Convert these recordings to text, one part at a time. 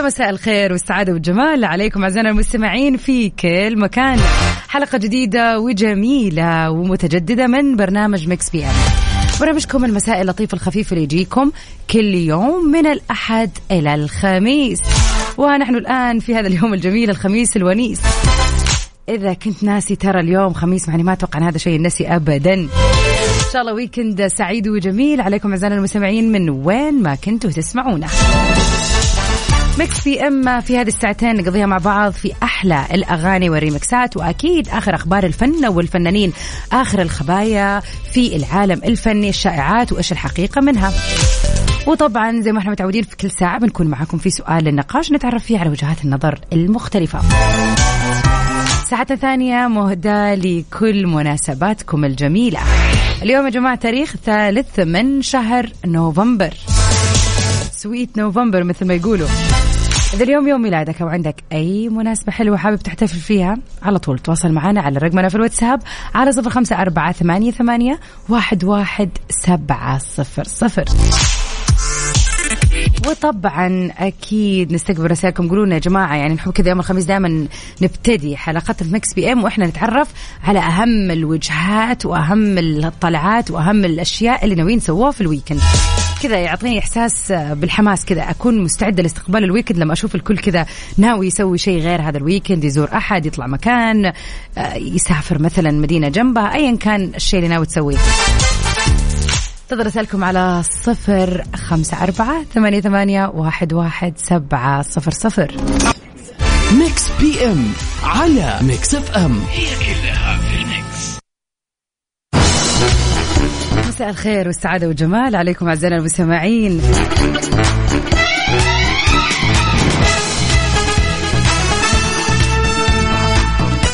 ويا مساء الخير والسعادة والجمال. عليكم أعزائنا المستمعين في كل مكان. حلقة جديدة وجميلة ومتجددة من برنامج Mix PM. برنامجكم المساء اللطيف الخفيف اللي يجيكم كل يوم من الأحد إلى الخميس. ونحن الآن في هذا اليوم الجميل الخميس الونيس. إذا كنت ناسي ترى اليوم خميس يعني ما أتوقع أن هذا شيء نسي أبدا. إن شاء الله weekend سعيد وجميل. عليكم أعزائنا المستمعين من وين ما كنتوا تسمعونا. Mix PM في هذه الساعتين نقضيها مع بعض في أحلى الأغاني والريمكسات. وأكيد آخر أخبار الفن والفنانين آخر الخبايا في العالم الفني الشائعات وإيش الحقيقة منها. وطبعا زي ما إحنا متعودين في كل ساعة بنكون معاكم في سؤال للنقاش نتعرف فيه على وجهات النظر المختلفة. ساعتنا الثانية مهداة لكل مناسباتكم الجميلة. اليوم يا جماعة تاريخ ثالث من شهر نوفمبر. Sweet November مثل ما يقولوا. إذا اليوم يوم ميلادك أو عندك أي مناسبة حلوة حابب تحتفل فيها على طول تواصل معنا على رقمنا في الواتساب على صفر خمسة أربعة ثمانية, ثمانية واحد, واحد سبعة صفر صفر. وطبعا أكيد نستقبل رسائلكم. قولوا لنا يا جماعة يعني نحب كذا يوم الخميس دائما نبتدي حلقات في PM وإحنا نتعرف على أهم الوجهات وأهم الطلعات وأهم الأشياء اللي ناويين نسووها في ال weekend كذا يعطيني إحساس بالحماس كذا. أكون مستعده لاستقبال ال weekend لما أشوف الكل كذا ناوي يسوي شيء غير هذا ال weekend يزور أحد يطلع مكان آه، يسافر مثلا مدينة جنبها ايا كان الشيء اللي ناوي تسويه. انتظر رسالكم على صفر خمسة أربعة ثمانية, ثمانية واحد, واحد سبعة صفر صفر. Mix PM على Mix FM هي كلها. مساء الخير والسعادة والجمال. عليكم أعزائنا المستمعين.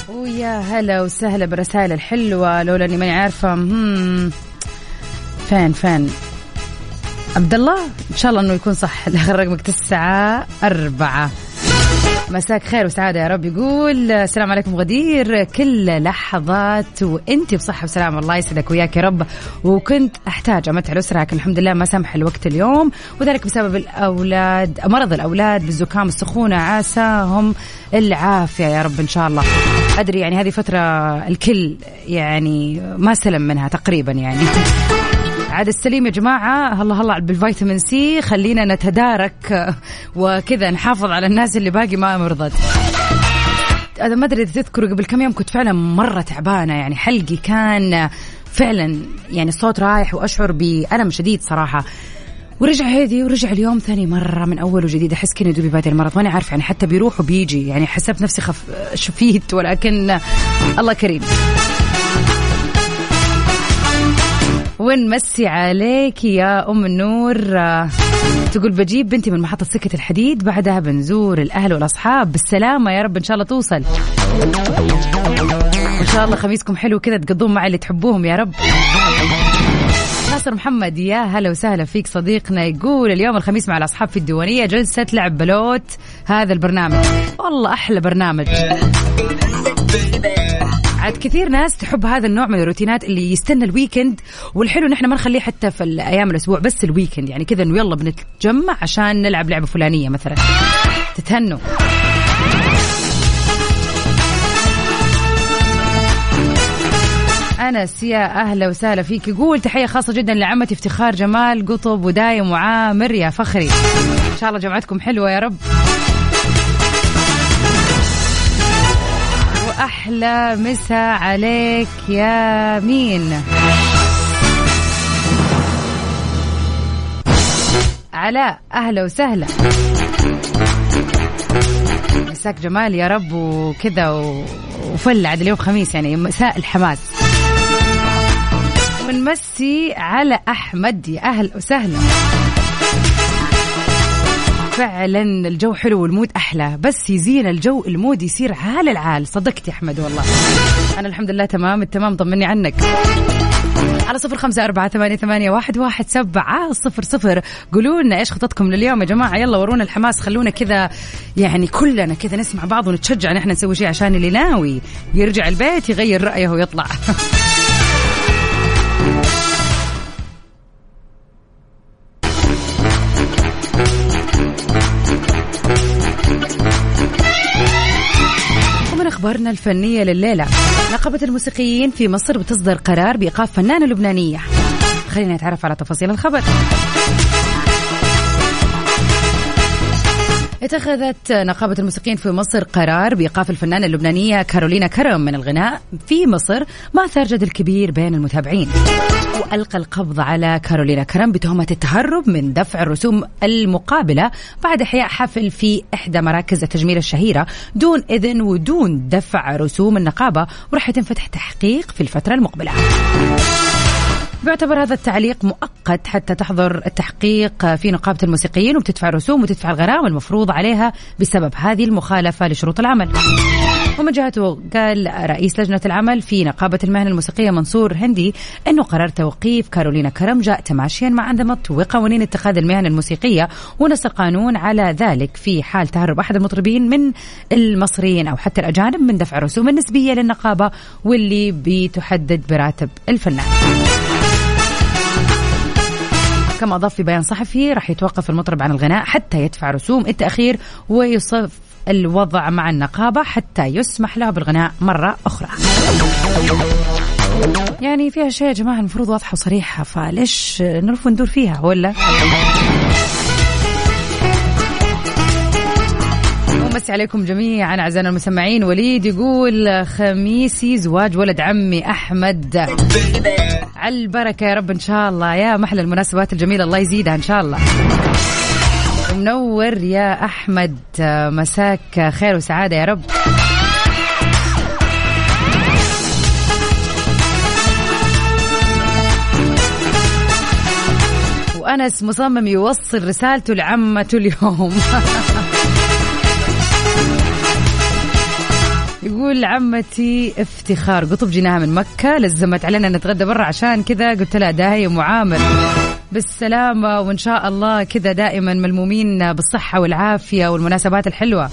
ويا هلا وسهلا بالرسائل الحلوة. لولا إني ماني عارفة. فين فين؟ عبد الله؟ إن شاء الله إنه يكون صح. الآخر رقمك تسعة أربعة. مساك خير وسعادة يا رب. يقول السلام عليكم غدير. كل لحظات وانت بصحة وسلامة الله يسعدك وياك يا رب. وكنت أحتاج أمتع الأسرة لكن الحمد لله ما سمح الوقت اليوم. وذلك بسبب الأولاد مرض الأولاد بالزكام السخونة. عساهم العافية يا رب إن شاء الله. أدري يعني هذه فترة الكل يعني ما سلم منها تقريبا يعني. عاد السليم يا جماعة هلا هلا بالفيتامين سي خلينا نتدارك وكذا نحافظ على الناس اللي باقي ما مرضت. هذا ما أدري إذا تذكروا قبل كم يوم كنت فعلا مرة تعبانة يعني حلقي كان فعلا يعني الصوت رايح وأشعر بألم شديد صراحة. ورجع هذي ورجع اليوم ثاني مرة من أول وجديد أحس كأني دوبي بادئ المرض ماني عارفة يعني حتى بيروح وبيجي يعني حسبت نفسي خف شفيت ولكن الله كريم. ونمسي عليك يا أم النور؟ تقول بجيب بنتي من محطة سكة الحديد بعدها بنزور الأهل والأصحاب. بالسلامة يا رب إن شاء الله توصل. إن شاء الله خميسكم حلو كذا تقضون مع اللي تحبوهم يا رب. ناصر محمد يا هلا وسهلا فيك. صديقنا يقول اليوم الخميس مع الأصحاب في الديوانية جلسة لعب بلوت هذا البرنامج. والله أحلى برنامج. عاد كثير ناس تحب هذا النوع من الروتينات اللي يستنى ال weekend والحلو نحن ما نخليه حتى في الأيام الأسبوع بس ال weekend. يعني كذا إنه يلا بنتجمع عشان نلعب لعبة فلانية مثلا. تتهنوا. أنس يا أهلا وسهلا فيك. يقول تحية خاصة جدا لعمتي افتخار جمال قطب ودايم وعامر يا فخري. إن شاء الله جمعتكم حلوة يا رب. واحلى مسا عليك يا مين؟ علاء أهلا وسهلا. مساك جمال يا رب وكادي وفل عاد اليوم خميس يعني مساء الحماس. ونمسي على أحمد يا أهلا وسهلا. فعلا الجو حلو وال mood أحلى بس يزين الجو ال mood يصير عال العال. صدقت يا أحمد والله. أنا الحمد لله تمام التمام طمني عنك. على صفر خمسة أربعة ثمانية, ثمانية واحد, واحد سبعة صفر صفر. قولوا لنا إيش خططكم لليوم يا جماعة؟ يلا ورونا الحماس خلونا كذا يعني كلنا كذا نسمع بعض ونتشجع نحن نسوي شيء عشان اللي ناوي. يرجع البيت يغير رأيه ويطلع. ومن أخبارنا الفنية لليلة. نقابة الموسيقيين في مصر بتصدر قرار بإيقاف فنانة لبنانية. خلينا نتعرف على تفاصيل الخبر. اتخذت نقابة الموسيقيين في مصر قرار بإيقاف الفنانة اللبنانية كارولينا كرم من الغناء في مصر ما أثار جدل كبير بين المتابعين. وألقى القبض على كارولينا كرم بتهمة التهرب من دفع الرسوم المقابلة بعد إحياء حفل في إحدى مراكز التجميل الشهيرة دون إذن ودون دفع رسوم النقابة وراح يتم فتح تحقيق في الفترة المقبلة. بيعتبر هذا التعليق مؤقت حتى تحضر التحقيق في نقابة الموسيقيين وبتدفع رسوم وتدفع الغرامة المفروض عليها بسبب هذه المخالفة لشروط العمل. ومن جهته قال رئيس لجنة العمل في نقابة المهنة الموسيقية منصور هندي أنه قرار توقيف كارولينا كرم جاء تماشيا مع أنظمة وقوانين اتخاذ المهن الموسيقية ونص القانون على ذلك في حال تهرب أحد المطربين من المصريين أو حتى الأجانب من دفع الرسوم النسبية للنقابة واللي بتحدد براتب الفنان. كما أضاف في بيان صحفي راح يتوقف المطرب عن الغناء حتى يدفع رسوم التأخير ويصف الوضع مع النقابة حتى يسمح له بالغناء مرة أخرى. يعني فيها شيء يا جماعة المفروض واضحة وصريحة فليش نلف وندور فيها ولا؟ مسي عليكم جميعا أعزائنا المسمعين وليد يقول خميسي زواج ولد عمي أحمد. على البركه يا رب إن شاء الله. يا محلى المناسبات الجميلة الله يزيدها إن شاء الله. منور يا أحمد مساك خير وسعادة يا رب. وأنس مصمم يوصل رسالته لعمته اليوم. يقول عمتي افتخار. قطب جيناها من مكة لزمت علينا نتغدى برا. عشان كذا قلت لها داهية ومعامر بالسلامة وإن شاء الله كذا دائما ملمومين بالصحة والعافية والمناسبات الحلوة.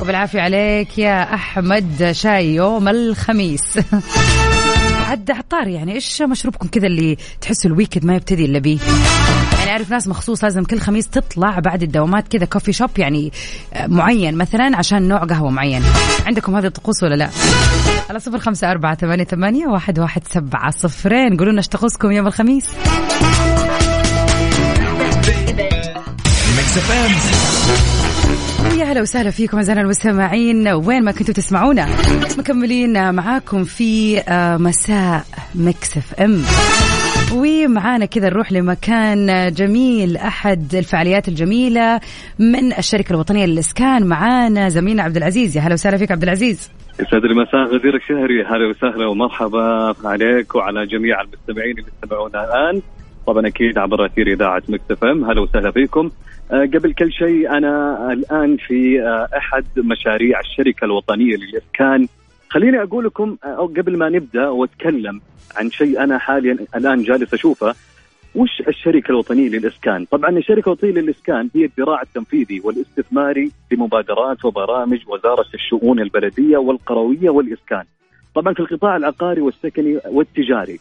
وبالعافية عليك يا أحمد. شاي يوم الخميس. عد عطار يعني إيش مشروبكم كذا اللي تحسوا الويكند ما يبتدي إلا بيه يعني أعرف ناس مخصوص لازم كل خميس تطلع بعد الدوامات كذا كوفي شوب يعني معين مثلا عشان نوع قهوة معين. عندكم هذه الطقوس ولا لا؟ على صفر خمسة أربعة ثمانية, ثمانية واحد, واحد سبعة صفرين. قولوا لنا إيش طقوسكم يوم الخميس. يا هلا وسهلا فيكم أعزائنا المستمعين. وين ما كنتوا تسمعونا مكملين معاكم في مساء Mix FM. ومعانا كذا نروح لمكان جميل أحد الفعاليات الجميلة من الشركة الوطنية للإسكان. معانا زميلنا عبد العزيز. يا هلا وسهلا فيك عبد العزيز. يسعد المساء غدير الشهري هلا وسهلا ومرحبا عليك وعلى جميع المستمعين اللي يستمعونا الآن. طبعا أكيد عبر أثير إذاعة Mix FM هلا وسهلا فيكم أه قبل كل شيء أنا الآن في أه أحد مشاريع الشركة الوطنية للإسكان خليني أقول لكم أو قبل ما نبدأ وأتكلم عن شيء أنا حاليا الآن جالس أشوفه وش الشركة الوطنية للإسكان؟ طبعا الشركة الوطنية للإسكان هي الذراع التنفيذي والاستثماري لمبادرات وبرامج وزارة الشؤون البلدية والقروية والإسكان. طبعا في القطاع العقاري والسكني والتجاري.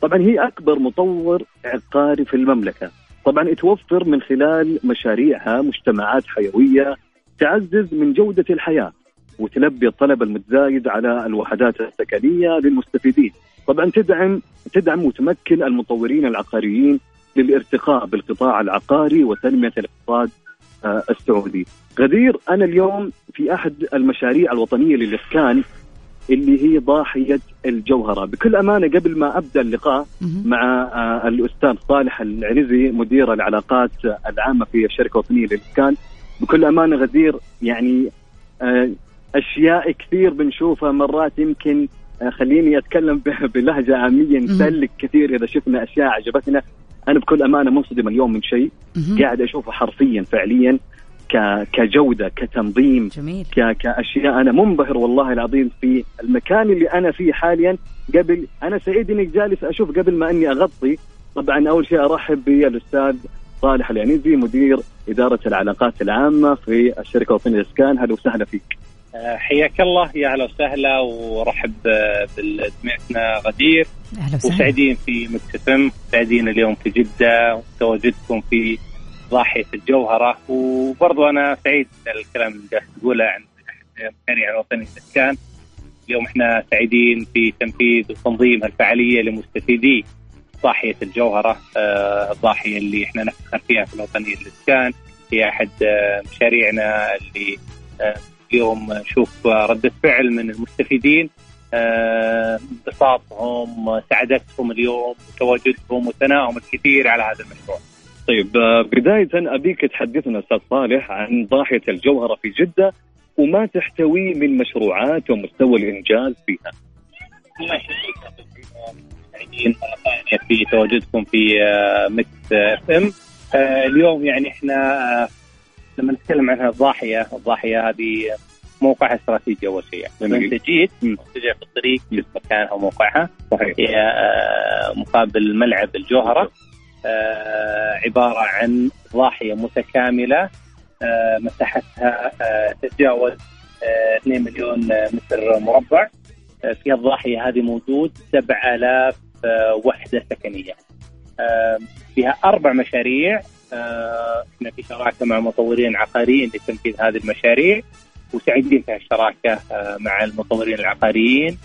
طبعا هي أكبر مطور عقاري في المملكة. طبعا توفر من خلال مشاريعها مجتمعات حيوية تعزز من جودة الحياة وتلبي الطلب المتزايد على الوحدات السكنية للمستفيدين. طبعا تدعم تدعم وتمكن المطورين العقاريين للارتقاء بالقطاع العقاري وتنمية الاقتصاد السعودي. غدير أنا اليوم في أحد المشاريع الوطنية للإسكان اللي هي ضاحية الجوهرة، بكل أمانة قبل ما أبدأ اللقاء مع الأستاذ صالح العنزي مدير العلاقات العامة في الشركة الوطنية للاسكان، بكل أمانة غدير يعني أشياء كثير بنشوفها مرات يمكن خليني أتكلم بلهجة عامية. نسلك كثير إذا شفنا أشياء عجبتنا. أنا بكل أمانة منصدم اليوم من شيء. قاعد أشوفه حرفيا فعليا. كجودة كتنظيم جميل. كأشياء. أنا منبهر والله العظيم في المكان اللي أنا فيه حاليا. قبل أنا سعيد إني جالس أشوف قبل ما إني أغطي. طبعا أول شيء أرحب بالاستاذ صالح العنيزي مدير إدارة العلاقات العامة في الشركة الوطنيه للاسكان هلا وسهلا فيك. آه، حياك الله. يا أهلا وسهلا ورحب بسمعتنا غدير. أهلا وسهلا. وسعيدين في مكتسم سعيدين اليوم في جدة وتواجدكم في ضاحية الجوهرة. وبرضو أنا سعيد الكلام اللي جالس تقوله عن المشاريع الوطنية للإسكان اليوم إحنا سعيدين في تنفيذ وتنظيم الفعالية لمستفيدي ضاحية الجوهرة آه، الضاحية اللي إحنا نفتخر فيها في الوطنية للإسكان هي أحد آه، مشاريعنا اللي آه، اليوم نشوف ردة فعل من المستفيدين. انبساطهم سعادتهم اليوم وتواجدهم وثنائهم الكثير على هذا المشروع. طيب آه، بداية أبيك تحدثنا أستاذ صالح عن ضاحية الجوهرة في جدة وما تحتوي من مشروعات ومستوى الإنجاز فيها. ثانية في تواجدكم في آه، Mix FM آه، اليوم يعني إحنا لما نتكلم عن الضاحية الضاحية هذه موقعها استراتيجي أول شيء. جيت مم. ترجع في الطريق مكانها وموقعها صحيح. هي مقابل ملعب الجوهرة. آه، عبارة عن ضاحية متكاملة آه، مساحتها آه، تتجاوز آه، 2 مليون متر مربع. في الضاحية هذه موجود 7000 آه، وحدة سكنية. آه، فيها أربع مشاريع. إحنا في شراكة مع مطورين عقاريين لتنفيذ هذه المشاريع وسعيدين في الشراكة آه، مع المطورين العقاريين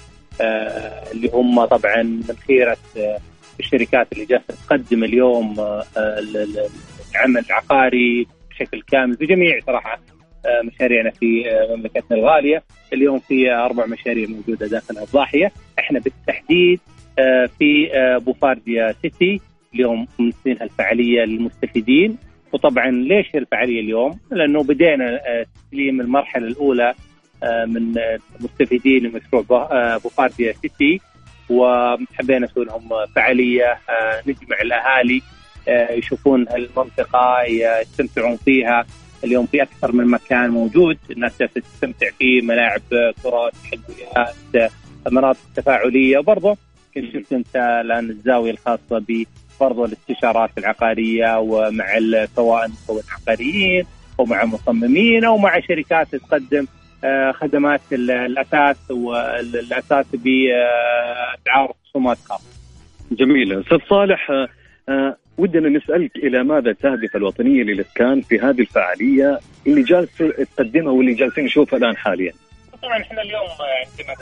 اللي هم طبعا من خيرة آه، الشركات اللي جالسة تقدم اليوم آه، ال- ال- العمل العقاري بشكل كامل في جميع صراحة آه، مشاريعنا في آه، مملكتنا الغالية. اليوم في أربع مشاريع موجودة داخل الضاحية. إحنا بالتحديد في بوفارديا سيتي اليوم ممثلين الفعالية للمستفيدين. وطبعا ليش الفعالية اليوم؟ لأنه بدينا تسليم المرحلة الأولى آه، من المستفيدين لمشروع بو- بوفارديا سيتي. وحبينا نسوي لهم فعالية آه، نجمع الأهالي آه، يشوفون المنطقة يستمتعون فيها. اليوم في أكثر من مكان موجود الناس تستمتع فيه ملاعب كرة تحديات مناطق تفاعلية. وبرضه كنت شفت أنت الآن الزاوية الخاصة ب برضو الاستشارات العقارية ومع سواء مطورين عقاريين أو مع مصممين أو مع شركات تقدم خدمات ال- الأساس والأساس بأسعار خصومات خاصة جميل. أستاذ صالح آه، آه، ودنا نسألك إلى ماذا تهدف الوطنية للإسكان في هذه الفعالية اللي جالس تقدمها واللي جالسين نشوفها الآن حاليا؟ طبعا إحنا اليوم عندما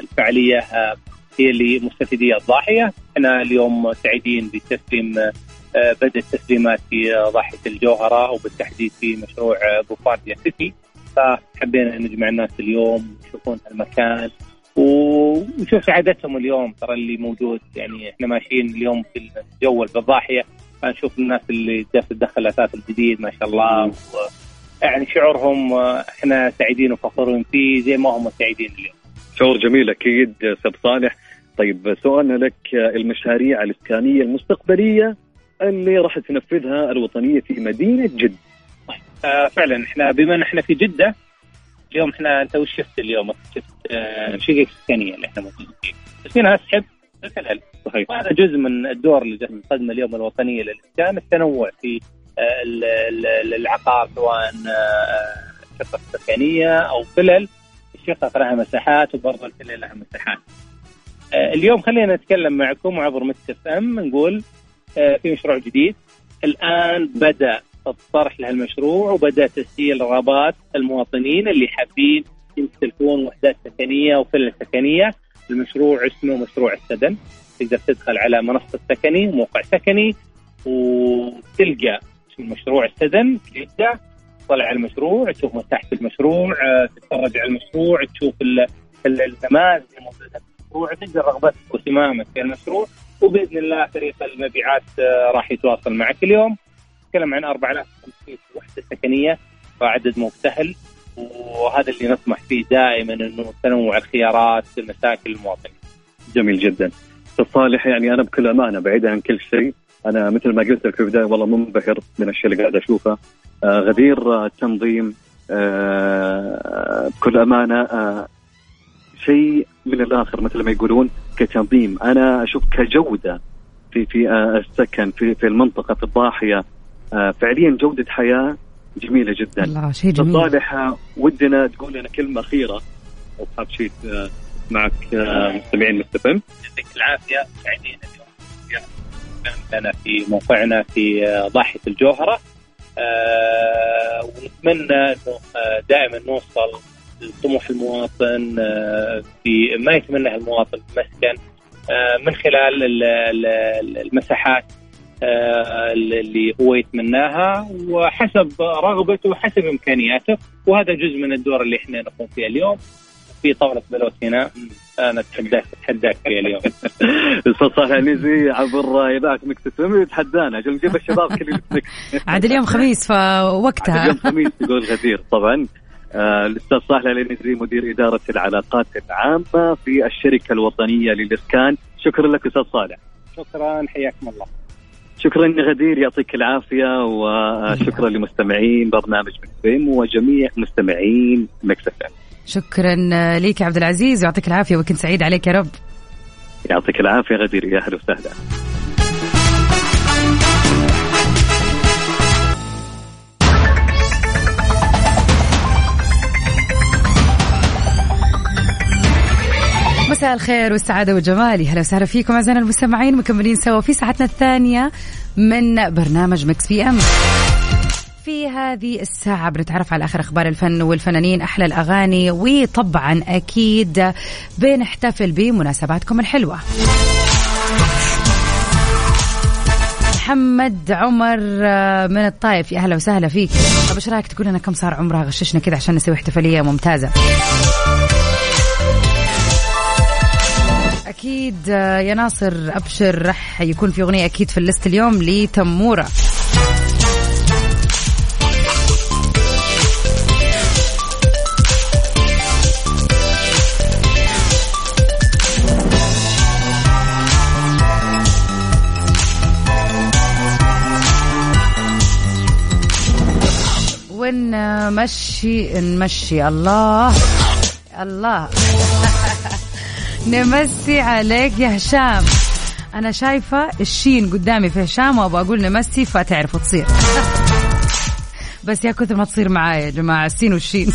الفعالية آه، هي لمستفيدي الضاحية، إحنا اليوم سعيدين بتسليم آه، بدء التسليمات في ضاحيه الجوهرة وبالتحديد في مشروع بوفارديا سيتي. فحبينا نجمع الناس اليوم يشوفون المكان ونشوف سعادتهم اليوم. ترى اللي موجود يعني إحنا ماشيين اليوم في الجو بالضاحيه فنشوف الناس اللي جالسة تدخل الاثاث الجديد ما شاء الله. و يعني شعورهم آه، إحنا سعيدين وفخورين فيه زي ما هم سعيدين اليوم. شعور جميل أكيد أستاذ صالح. طيب سؤالنا لك آه، المشاريع الإسكانية المستقبلية اللي راح تنفذها الوطنية في مدينة جدة آه فعلا إحنا بما إن إحنا في جدة اليوم إحنا أنت وش شفت اليوم؟ شفت آه شقق سكنيه اللي إحنا موجودين فيه. بس فينا اسحب الفلل صحيح وهذا جزء من الدور اللي جالس تقدمه اليوم الوطنية للاسكان التنوع في آه، ال- ال- العقار سواء آه، شقق سكنية أو فلل الشقق لها مساحات وبرضه الفلل لها مساحات. آه، اليوم خلينا نتكلم معكم عبر إف إم نقول في مشروع جديد. الآن بدأ الطرح لهالمشروع وبدأ تسجيل رغبات المواطنين اللي حابين يمتلكون وحدات سكنية وفلل سكنية. المشروع اسمه مشروع السدن. تقدر تدخل على منصة سكني موقع سكني وتلقى اسم المشروع السدن. جدة تطلع على المشروع تشوف مساحه المشروع آه، تتفرج على المشروع تشوف ال- ال- النماذج الموجوده في المشروع تقدر رغبتك واهتمامك في المشروع. وبإذن الله فريق المبيعات آه، راح يتواصل معك. اليوم نتكلم عن 4500 وحدة سكنية فعدد مو سهل وهذا اللي نطمح فيه دائما إنه تنوع الخيارات مساكن المواطنين. جميل جدا. صالح يعني أنا بكل أمانة بعيدا عن كل شيء. أنا مثل ما قلت لك في البداية والله منبهر من الشيء اللي قاعد أشوفه. آه غدير التنظيم آه بكل أمانة آه شيء من الآخر مثل ما يقولون كتنظيم. أنا أشوف كجودة في في آه السكن في في المنطقة في الضاحية. آه فعليا جودة حياة جميلة جدا. الله شيء جميل. ودنا تقول لنا كلمة أخيرة. أصحاب شيء آه، معك مستمعين مستفهم. يعطيك العافية. سعيدين اليوم لنا في موقعنا في ضاحية الجوهرة. آه، ونتمنى إنه دائما نوصل لطموح المواطن آه، في ما يتمناه المواطن مسكن آه، من خلال ال- ال- المساحات آه، اللي هو يتمناها وحسب رغبته وحسب إمكانياته وهذا جزء من الدور اللي إحنا نقوم فيه اليوم. في طاولة بلوت هنا أنا اتحداك أتحداك فيها اليوم. أستاذ صالح العنيزي عبر إذاعة Mix FM يتحدانا. عشان نجيب الشباب كل عاد اليوم خميس فوقتها. اليوم خميس تقول غدير. طبعا. الأستاذ صالح العنيزي مدير إدارة العلاقات العامة في الشركة الوطنية للإسكان. شكرا لك أستاذ صالح. شكرا حياكم الله. شكرا غدير يعطيك العافية وشكرا لمستمعين برنامج Mix وجميع مستمعين Mix FM. شكرا ليك يا عبد العزيز ويعطيك العافية و weekend سعيد عليك يا رب. يعطيك العافية غدير يا أهلا وسهلا. مساء الخير والسعادة والجمال. هلا وسهلا فيكم أعزائنا المستمعين مكملين سوا في ساعتنا الثانية من برنامج Mix PM في هذه الساعة بنتعرف على آخر أخبار الفن والفنانين أحلى الأغاني وطبعا أكيد بنحتفل بمناسباتكم الحلوة. محمد عمر آه، من الطايف. يا أهلا وسهلا فيك. طب إيش رايك تقول لنا كم صار عمرها؟ غششنا كذا عشان نسوي احتفالية ممتازة. أكيد آه، يا ناصر أبشر راح يكون في أغنية أكيد في الليست اليوم لتمورة. ونمشي نمشي؟ الله الله. نمسي عليك يا هشام. أنا شايفة الشين قدامي في هشام وأبغى أقول نمسي فتعرفوا تصير. بس يا كثر ما تصير معايا يا جماعة السين والشين.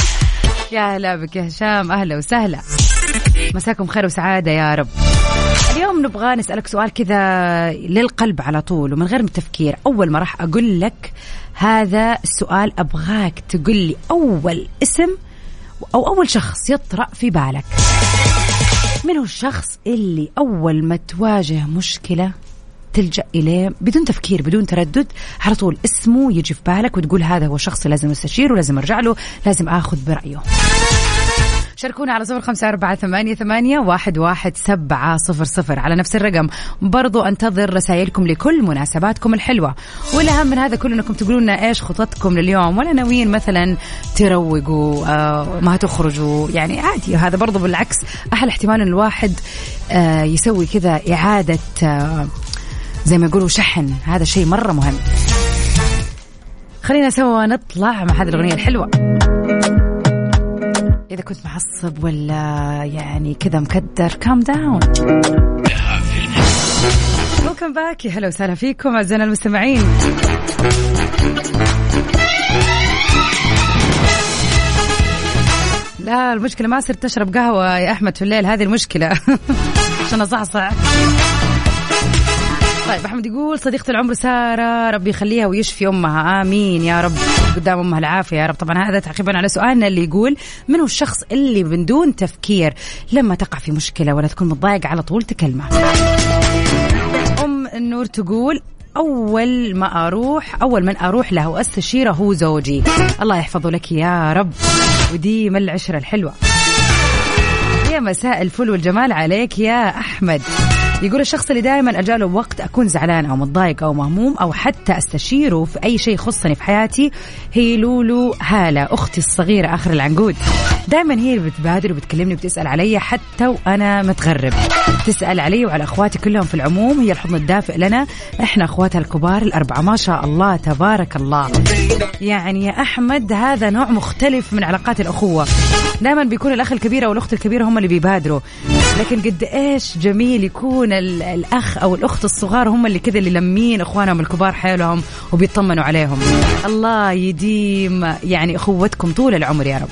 يا هلا بك يا هشام أهلا وسهلا. مساكم خير وسعادة يا رب. اليوم نبغى نسألك سؤال كذا للقلب على طول ومن غير تفكير أول ما راح أقول لك هذا السؤال أبغاك تقول لي أول اسم أو أول شخص يطرأ في بالك. من هو الشخص اللي أول ما تواجه مشكلة تلجأ إليه بدون تفكير بدون تردد على طول اسمه يجي في بالك وتقول هذا هو الشخص لازم أستشيره لازم أرجع له لازم آخذ برأيه. شاركونا على صفر خمسة أربعة ثمانية, ثمانية واحد, واحد سبعة صفر صفر. على نفس الرقم. برضو أنتظر رسائلكم لكل مناسباتكم الحلوة. والأهم من هذا كله أنكم تقولوا لنا إيش خططكم لليوم. ولا ناويين مثلا تروقوا آه ما تخرجوا. يعني عادي. هذا برضو بالعكس. أحلى احتمال أن الواحد آه يسوي كذا إعادة آه زي ما يقولوا شحن. هذا شيء مرة مهم. خلينا سوا نطلع مع هذه الأغنية الحلوة. إذا كنت معصب ولا يعني كذا مكدر calm down welcome back هلا وسهلا فيكم أعزائنا المستمعين. لا المشكلة ما صرت تشرب قهوة يا أحمد في الليل هذه المشكلة. عشان أصحصح. طيب أحمد يقول صديقة العمر سارة ربي يخليها ويشفي أمها. آمين. يا رب قدام أمها العافية يا رب. طبعا هذا تعقيبا على سؤالنا اللي يقول من هو الشخص اللي من دون تفكير لما تقع في مشكلة ولا تكون متضايق على طول تكلمه؟ أم النور تقول أول ما أروح أول من أروح له واستشيره هو زوجي. الله يحفظه لك يا رب. وديما العشرة الحلوة. يا مساء الفل والجمال عليك يا أحمد. يقول الشخص اللي دائما أجاله وقت أكون زعلان أو متضايق أو مهموم أو حتى أستشيره في أي شيء يخصني في حياتي هي لولو هالة أختي الصغيرة آخر العنقود. دائما هي اللي بتبادر وبتكلمني وبتسأل علي حتى وأنا متغرب. تسأل علي وعلى أخواتي كلهم في العموم هي الحضن الدافئ لنا. إحنا أخواتها الكبار الأربعة ما شاء الله تبارك الله. يعني يا أحمد هذا نوع مختلف من علاقات الأخوة. دائما بيكون الأخ الكبير أو الأخت الكبيرة هم اللي بيبادروا. لكن قد إيش جميل يكون الأخ أو الأخت الصغار هم اللي كذا اللي لمين إخوانهم الكبار حيلهم وبيطمنوا عليهم. الله يديم يعني أخوتكم طول العمر يا رب.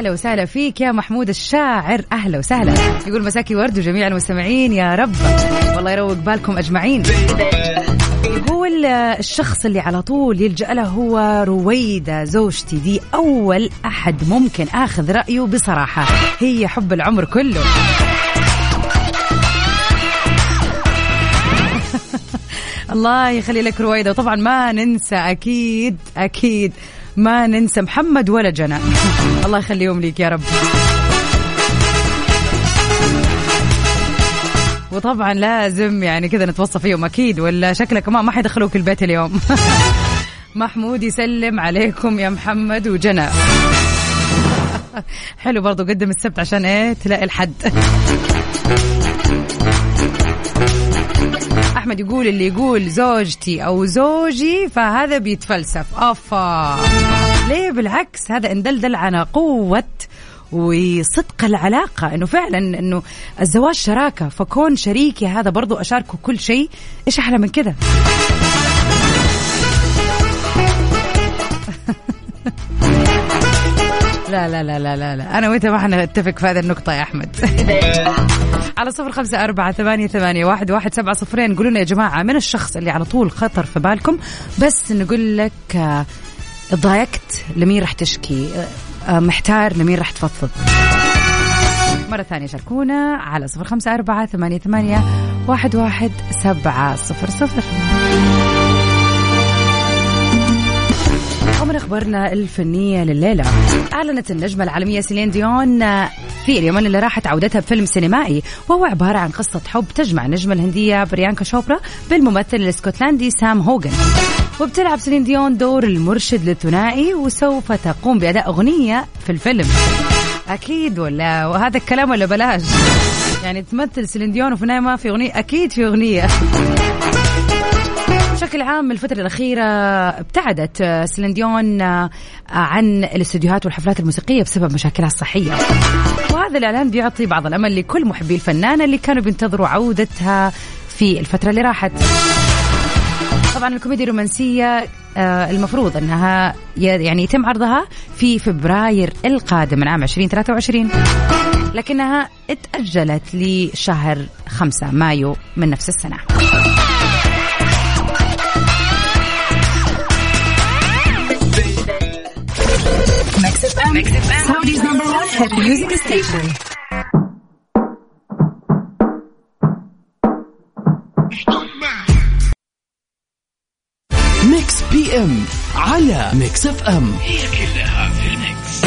هلا وسهلا فيك يا محمود الشاعر. أهلا وسهلا. يقول مساكي ورد وجميع المستمعين يا رب. والله يروق بالكم أجمعين. يقول الشخص اللي على طول يلجأ له هو رويدة زوجتي. دي أول أحد ممكن أخذ رأيه بصراحة. هي حب العمر كله. الله يخلي لك رويدة. وطبعا ما ننسى. أكيد أكيد. ما ننسى محمد ولا جنى. الله يخليهم ليك يا رب. وطبعا لازم يعني كذا نتوصى فيهم أكيد ولا شكلك ما ما حيدخلوك البيت اليوم. محمود يسلم عليكم يا محمد وجنى. حلو برضو قدم السبت عشان إيه؟ تلاقي الحد. أحمد يقول اللي يقول زوجتي أو زوجي فهذا بيتفلسف. أفا. ليه؟ بالعكس هذا اندلدل على قوة وصدق العلاقة. إنه فعلا إنه الزواج شراكة فكون شريكي هذا برضو أشاركه كل شيء. إيش أحلى من كذا لا لا لا لا لا. أنا وأنت ما حنتفق في هذه النقطة يا أحمد. على صفر خمسة أربعة ثمانية, ثمانية واحد, واحد سبعة صفرين. قولوا يا جماعة من الشخص اللي على طول خطر في بالكم؟ بس نقول لك آه، ضايقت لمين راح تشكي؟ آه، محتار لمين راح تفضفض؟ مرة ثانية شاركونا على صفر خمسة أربعة ثمانية, ثمانية واحد, واحد سبعة صفر صفر. ومن أخبارنا الفنية لليلة. أعلنت النجمة العالمية سيلين ديون في اليومين اللي راحت عودتها بفيلم سينمائي وهو عبارة عن قصة حب تجمع النجمه الهندية بريانكا شوبرا بالممثل الاسكتلندي سام هوغن. وبتلعب سيلين ديون دور المرشد للثنائي وسوف تقوم بأداء أغنية في الفيلم. أكيد ولا؟ وهذا الكلام ولا بلاش؟ يعني تمثل سيلين ديون وفي ما في أغنية أكيد في أغنية. بشكل عام الفترة الأخيرة ابتعدت سلنديون عن الاستديوهات والحفلات الموسيقية بسبب مشاكلها الصحية. وهذا الإعلان بيعطي بعض الأمل لكل محبي الفنانة اللي كانوا بينتظروا عودتها في الفترة اللي راحت. طبعا الكوميديا الرومانسية آه، المفروض أنها يعني يتم عرضها في فبراير القادم من عام 2023 لكنها اتأجلت لشهر 5 مايو من نفس السنة. Saudi's number one hit music station. Mix PM على Mix FM هي كلها في ال mix.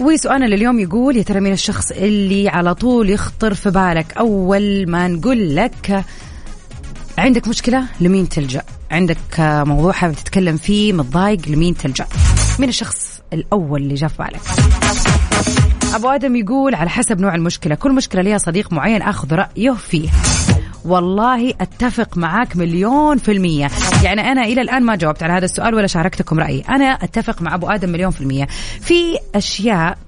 وسؤالنا لليوم يقول يا ترى مين الشخص اللي على طول يخطر في بالك أول ما نقول لك عندك مشكلة؟ لمين تلجأ؟ عندك موضوع حابب تتكلم فيه متضايق؟ لمين تلجأ؟ مين الشخص الأول اللي جاء في بالك. أبو آدم يقول على حسب نوع المشكلة كل مشكلة لها صديق معين أخذ رأيه فيه. والله أتفق معاك مليون في المية. يعني أنا إلى الآن ما جاوبت على هذا السؤال ولا شاركتكم رأيي. أنا أتفق مع أبو آدم مليون في المية. في أشياء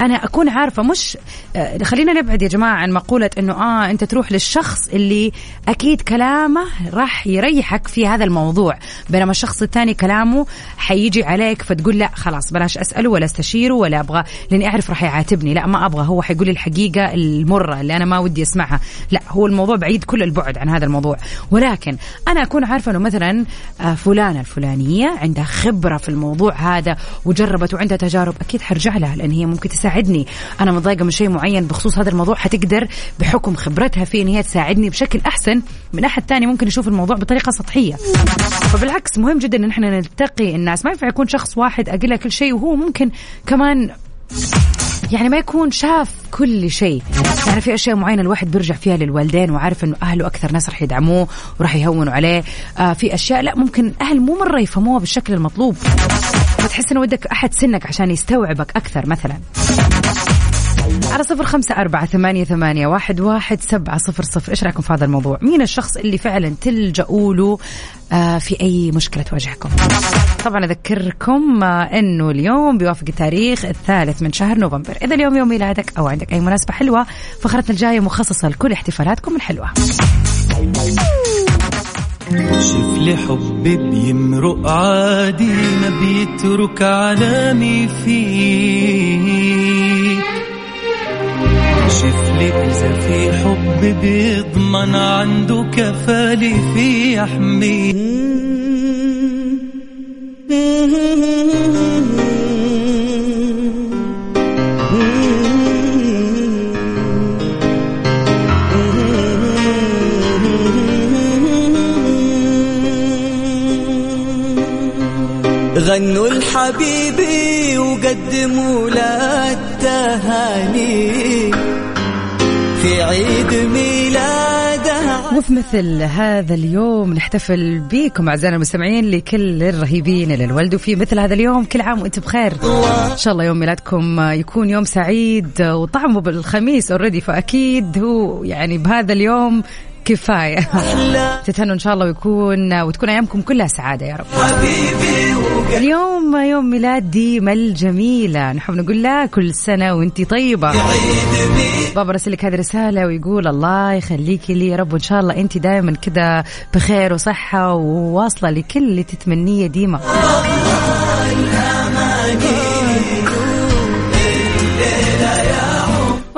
أنا أكون عارفة مش آه، خلينا نبعد يا جماعة عن مقولة إنه آه أنت تروح للشخص اللي أكيد كلامه راح يريحك في هذا الموضوع. بينما الشخص الثاني كلامه حيجي عليك فتقول لا خلاص بلاش أسأله ولا أستشيره ولا أبغى لأني أعرف راح يعاتبني. لا ما أبغى هو حيقول لي الحقيقة المرة اللي أنا ما ودي أسمعها. لا هو الموضوع بعيد كل البعد عن هذا الموضوع. ولكن أنا أكون عارفة إنه مثلا آه، فلانة الفلانية عندها خبرة في الموضوع هذا وجربت وعندها تجارب أكيد حرجع لها لأن هي ممكن تساعد تساعدني. أنا متضايقة من شيء معين بخصوص هذا الموضوع حتقدر بحكم خبرتها في إن هي تساعدني بشكل أحسن من أحد ثاني ممكن يشوف الموضوع بطريقة سطحية. فبالعكس مهم جدا إن إحنا نلتقي الناس. ما ينفع يكون شخص واحد أقول له كل شيء وهو ممكن كمان يعني ما يكون شاف كل شيء. يعني في أشياء معينة الواحد بيرجع فيها للوالدين وعارف إنه أهله أكثر ناس راح يدعموه وراح يهونوا عليه. آه في أشياء لا ممكن الاهل مو مرة يفهموها بالشكل المطلوب. فتحس إنه ودك أحد سنك عشان يستوعبك أكثر مثلا. على صفر خمسة أربعة ثمانية, ثمانية واحد, واحد سبعة صفر صفر. إيش رأيكم في هذا الموضوع؟ مين الشخص اللي فعلا تلجأوا له آه في أي مشكلة تواجهكم؟ طبعا أذكركم آه أنه اليوم بيوافق التاريخ الثالث من شهر نوفمبر. إذا اليوم يوم ميلادك أو عندك أي مناسبة حلوة فقرتنا الجاية مخصصة لكل احتفالاتكم الحلوة. شوف لي حب بيمرق عادي ما بيترك علامي فيه. شوف لي إذا في حب بيضمن عنده كفالي في يحميه غنوا الحبيبي وقدموا له التهاني في عيد ميلاده وفي مثل هذا اليوم نحتفل بكم أعزائنا المستمعين لكل الرهيبين للولد وفي مثل هذا اليوم كل عام وأنتم بخير. إن شاء الله يوم ميلادكم يكون يوم سعيد وطعمه بالخميس اوريدي فأكيد هو يعني بهذا اليوم كفاية. تتهنوا إن شاء الله ويكون وتكون أيامكم كلها سعادة يا رب. اليوم يوم ميلاد ديما الجميله نحب نقول لها كل سنة وانت طيبة. بابا رسل لك هذه الرساله ويقول الله يخليكي لي يا رب وإن شاء الله انت دائما كذا بخير وصحة وواصلة لكل اللي تتمنيه ديما.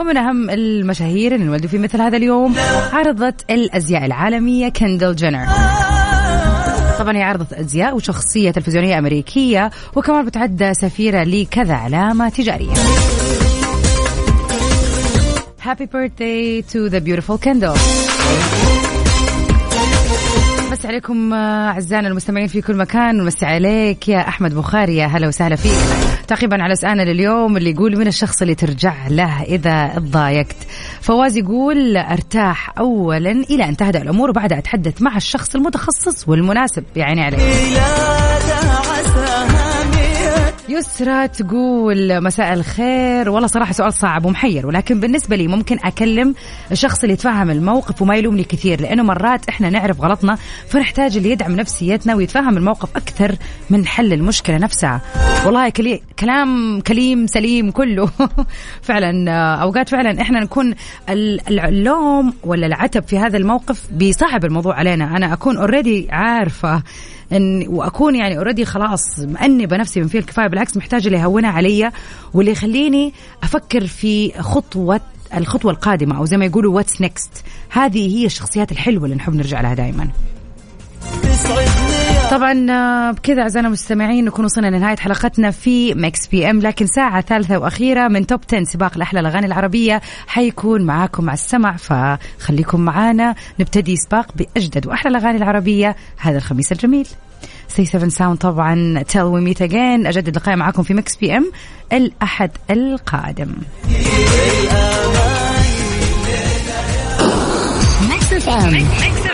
ومن أهم المشاهير اللي انولدوا في مثل هذا اليوم عرضت الأزياء العالمية كندل جينر. طبعا هي عرضت أزياء وشخصية تلفزيونية أمريكية وكمان بتعد سفيرة لكذا علامة تجارية. Happy birthday to the beautiful Kendall. بس عليكم أعزائنا المستمعين في كل مكان ونمسي عليك يا أحمد بخاري يا هلا وسهلا فيك. تعقيبا على سؤالنا لليوم اللي يقول من الشخص اللي ترجع له إذا تضايقت؟ فواز يقول أرتاح اولا إلى أن تهدأ الأمور وبعدها أتحدث مع الشخص المتخصص والمناسب. يعني عليك. يسرى تقول مساء الخير. والله صراحة سؤال صعب ومحير ولكن بالنسبة لي ممكن أكلم الشخص اللي يتفهم الموقف وما يلومني كثير لأنه مرات إحنا نعرف غلطنا فنحتاج اللي يدعم نفسيتنا ويتفهم الموقف أكثر من حل المشكلة نفسها. والله كلي... كلام كليم سليم كله. فعلا أوقات فعلا إحنا نكون اللوم ولا العتب في هذا الموقف بيصعب الموضوع علينا. أنا أكون already عارفة إن وأكون يعني already خلاص مأنبة نفسي من فيه الكفاية بالعكس محتاجة اللي يهونها علي واللي يخليني أفكر في خطوة الخطوة القادمة أو زي ما يقولوا what's next هذه هي الشخصيات الحلوة اللي نحب نرجع لها دائما طبعا آه، بكذا أعزائنا المستمعين نكون وصلنا لنهاية حلقتنا في Mix PM. لكن ساعة ثالثة وأخيرة من top 10 سباق لاحلى الأغاني العربية حيكون معاكم مع السمع. فخليكم معانا. نبتدي سباق بأجدد وأحلى الأغاني العربية هذا الخميس الجميل. سي 7 sound طبعا till we meet again أجدد لقائي معاكم في Mix PM الأحد القادم. Mix FM.